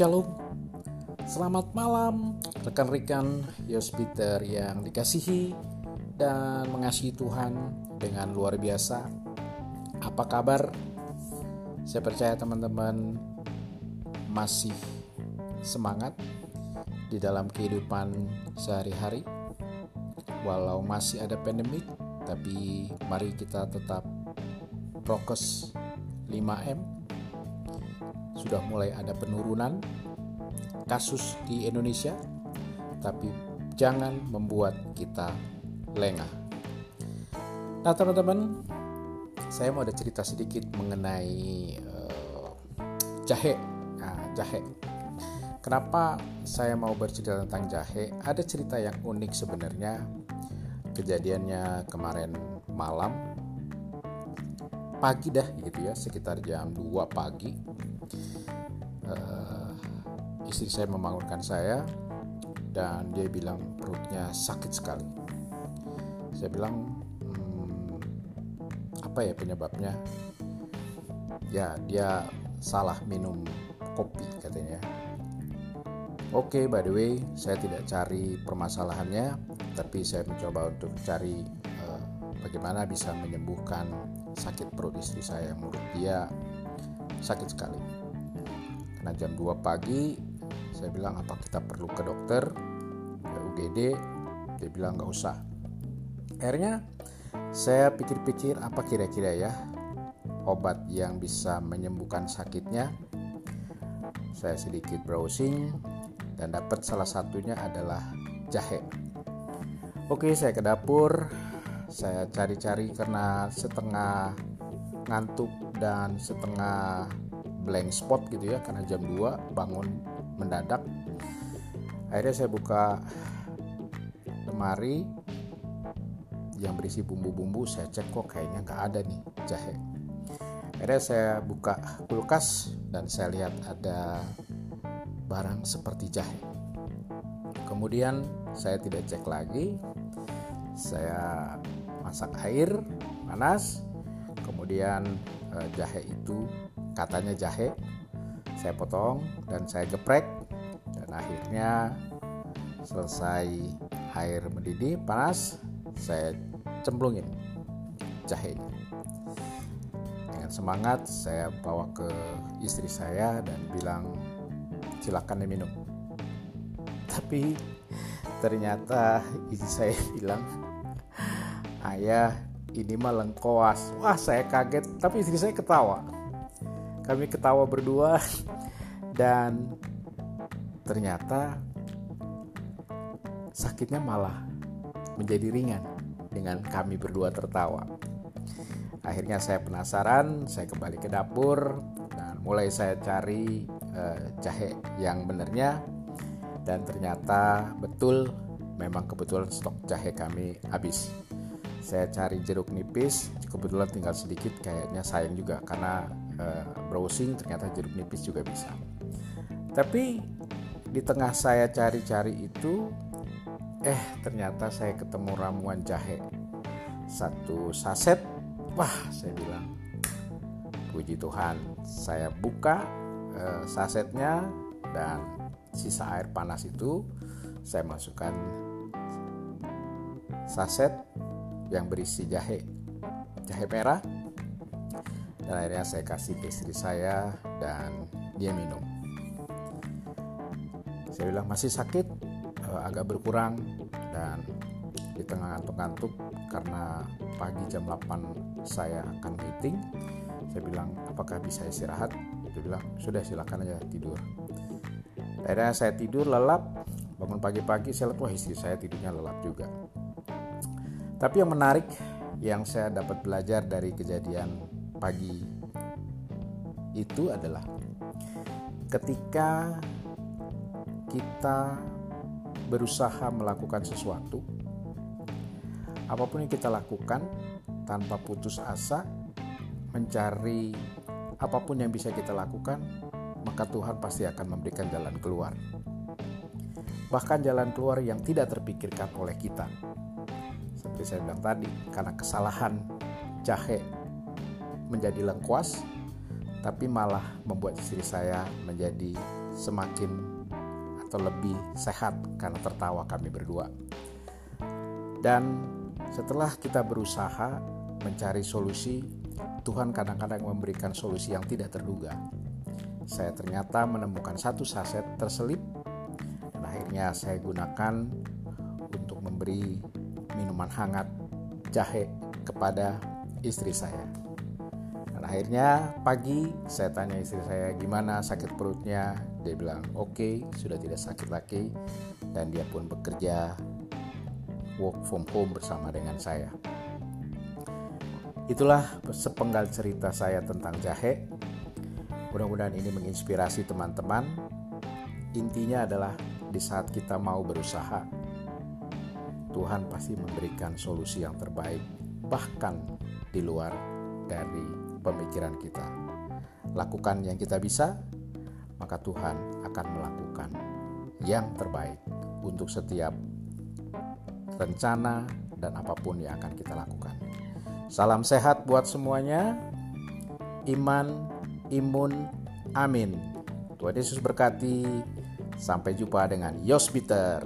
Shalom. Selamat malam rekan-rekan Yospiter yang dikasihi dan mengasihi Tuhan dengan luar biasa. Apa kabar? Saya percaya teman-teman masih semangat di dalam kehidupan sehari-hari. Walau masih ada pandemik Tapi mari kita tetap prokes 5M sudah mulai ada penurunan kasus di Indonesia, tapi jangan membuat kita lengah. Nah, teman-teman, saya mau ada cerita sedikit mengenai uh, jahe. Nah, jahe. Kenapa saya mau bercerita tentang jahe? Ada cerita yang unik sebenarnya. Kejadiannya kemarin malam pagi dah gitu ya, sekitar jam 2 pagi uh, istri saya membangunkan saya dan dia bilang perutnya sakit sekali. Saya bilang hmm, apa ya penyebabnya? Ya dia salah minum kopi katanya. Oke, okay, by the way, saya tidak cari permasalahannya, tapi saya mencoba untuk cari uh, bagaimana bisa menyembuhkan sakit perut istri saya. Menurut dia sakit sekali karena jam 2 pagi saya bilang apa kita perlu ke dokter? Ke UGD dia bilang nggak usah. Akhirnya saya pikir-pikir apa kira-kira ya obat yang bisa menyembuhkan sakitnya? Saya sedikit browsing dan dapat salah satunya adalah jahe. Oke saya ke dapur saya cari-cari karena setengah ngantuk dan setengah blank spot gitu ya karena jam 2 bangun mendadak. Akhirnya saya buka lemari yang berisi bumbu-bumbu saya cek kok kayaknya nggak ada nih jahe. Akhirnya saya buka kulkas dan saya lihat ada barang seperti jahe. Kemudian saya tidak cek lagi saya masak air panas. Kemudian eh, jahe itu katanya jahe saya potong dan saya geprek. Dan akhirnya selesai air mendidih panas saya cemplungin jahenya. Dengan semangat saya bawa ke istri saya dan bilang silakan diminum. Tapi ternyata istri saya bilang ayah ini mah lengkoas. Wah saya kaget tapi istri saya ketawa kami ketawa berdua dan ternyata sakitnya malah menjadi ringan dengan kami berdua tertawa. Akhirnya saya penasaran, saya kembali ke dapur dan mulai saya cari uh, jahe yang benernya dan ternyata betul memang kebetulan stok jahe kami habis. Saya cari jeruk nipis, kebetulan tinggal sedikit kayaknya sayang juga karena uh, browsing ternyata jeruk nipis juga bisa. Tapi di tengah saya cari-cari itu eh ternyata saya ketemu ramuan jahe. Satu saset wah saya bilang puji Tuhan saya buka uh, sasetnya dan sisa air panas itu saya masukkan saset yang berisi jahe jahe merah dan akhirnya saya kasih ke istri saya dan dia minum. Saya bilang masih sakit? Uh, agak berkurang. Dan di tengah ngantuk-ngantuk karena pagi jam 8 saya akan meeting saya bilang apakah bisa istirahat? Dia bilang sudah silakan aja tidur. Akhirnya saya tidur lelap. Bangun pagi-pagi saya lihat wah istri saya tidurnya lelap juga. Tapi yang menarik yang saya dapat belajar dari kejadian pagi itu adalah ketika kita berusaha melakukan sesuatu, apa pun yang kita lakukan tanpa putus asa, mencari apa pun yang bisa kita lakukan, maka Tuhan pasti akan memberikan jalan keluar. Bahkan jalan keluar yang tidak terpikirkan oleh kita. Seperti saya bilang tadi, karena kesalahan jahe menjadi lengkuas, tapi malah membuat istri saya menjadi semakin atau lebih sehat karena tertawa kami berdua. Dan setelah kita berusaha mencari solusi, Tuhan kadang-kadang memberikan solusi yang tidak terduga. Saya ternyata menemukan satu saset terselip dan akhirnya saya gunakan untuk memberi minuman hangat jahe kepada istri saya. Akhirnya pagi saya tanya istri saya gimana sakit perutnya. Dia bilang oke okay, sudah tidak sakit lagi dan dia pun bekerja work from home bersama dengan saya. Itulah sepenggal cerita saya tentang jahe. Mudah-mudahan ini menginspirasi teman-teman. Intinya adalah di saat kita mau berusaha, Tuhan pasti memberikan solusi yang terbaik, bahkan di luar dari pemikiran kita. Lakukan yang kita bisa, maka Tuhan akan melakukan yang terbaik untuk setiap rencana, dan apa pun yang akan kita lakukan. Salam sehat buat semuanya. Iman, imun, amin. Tuhan Yesus berkati. Sampai jumpa dengan Yosbiter.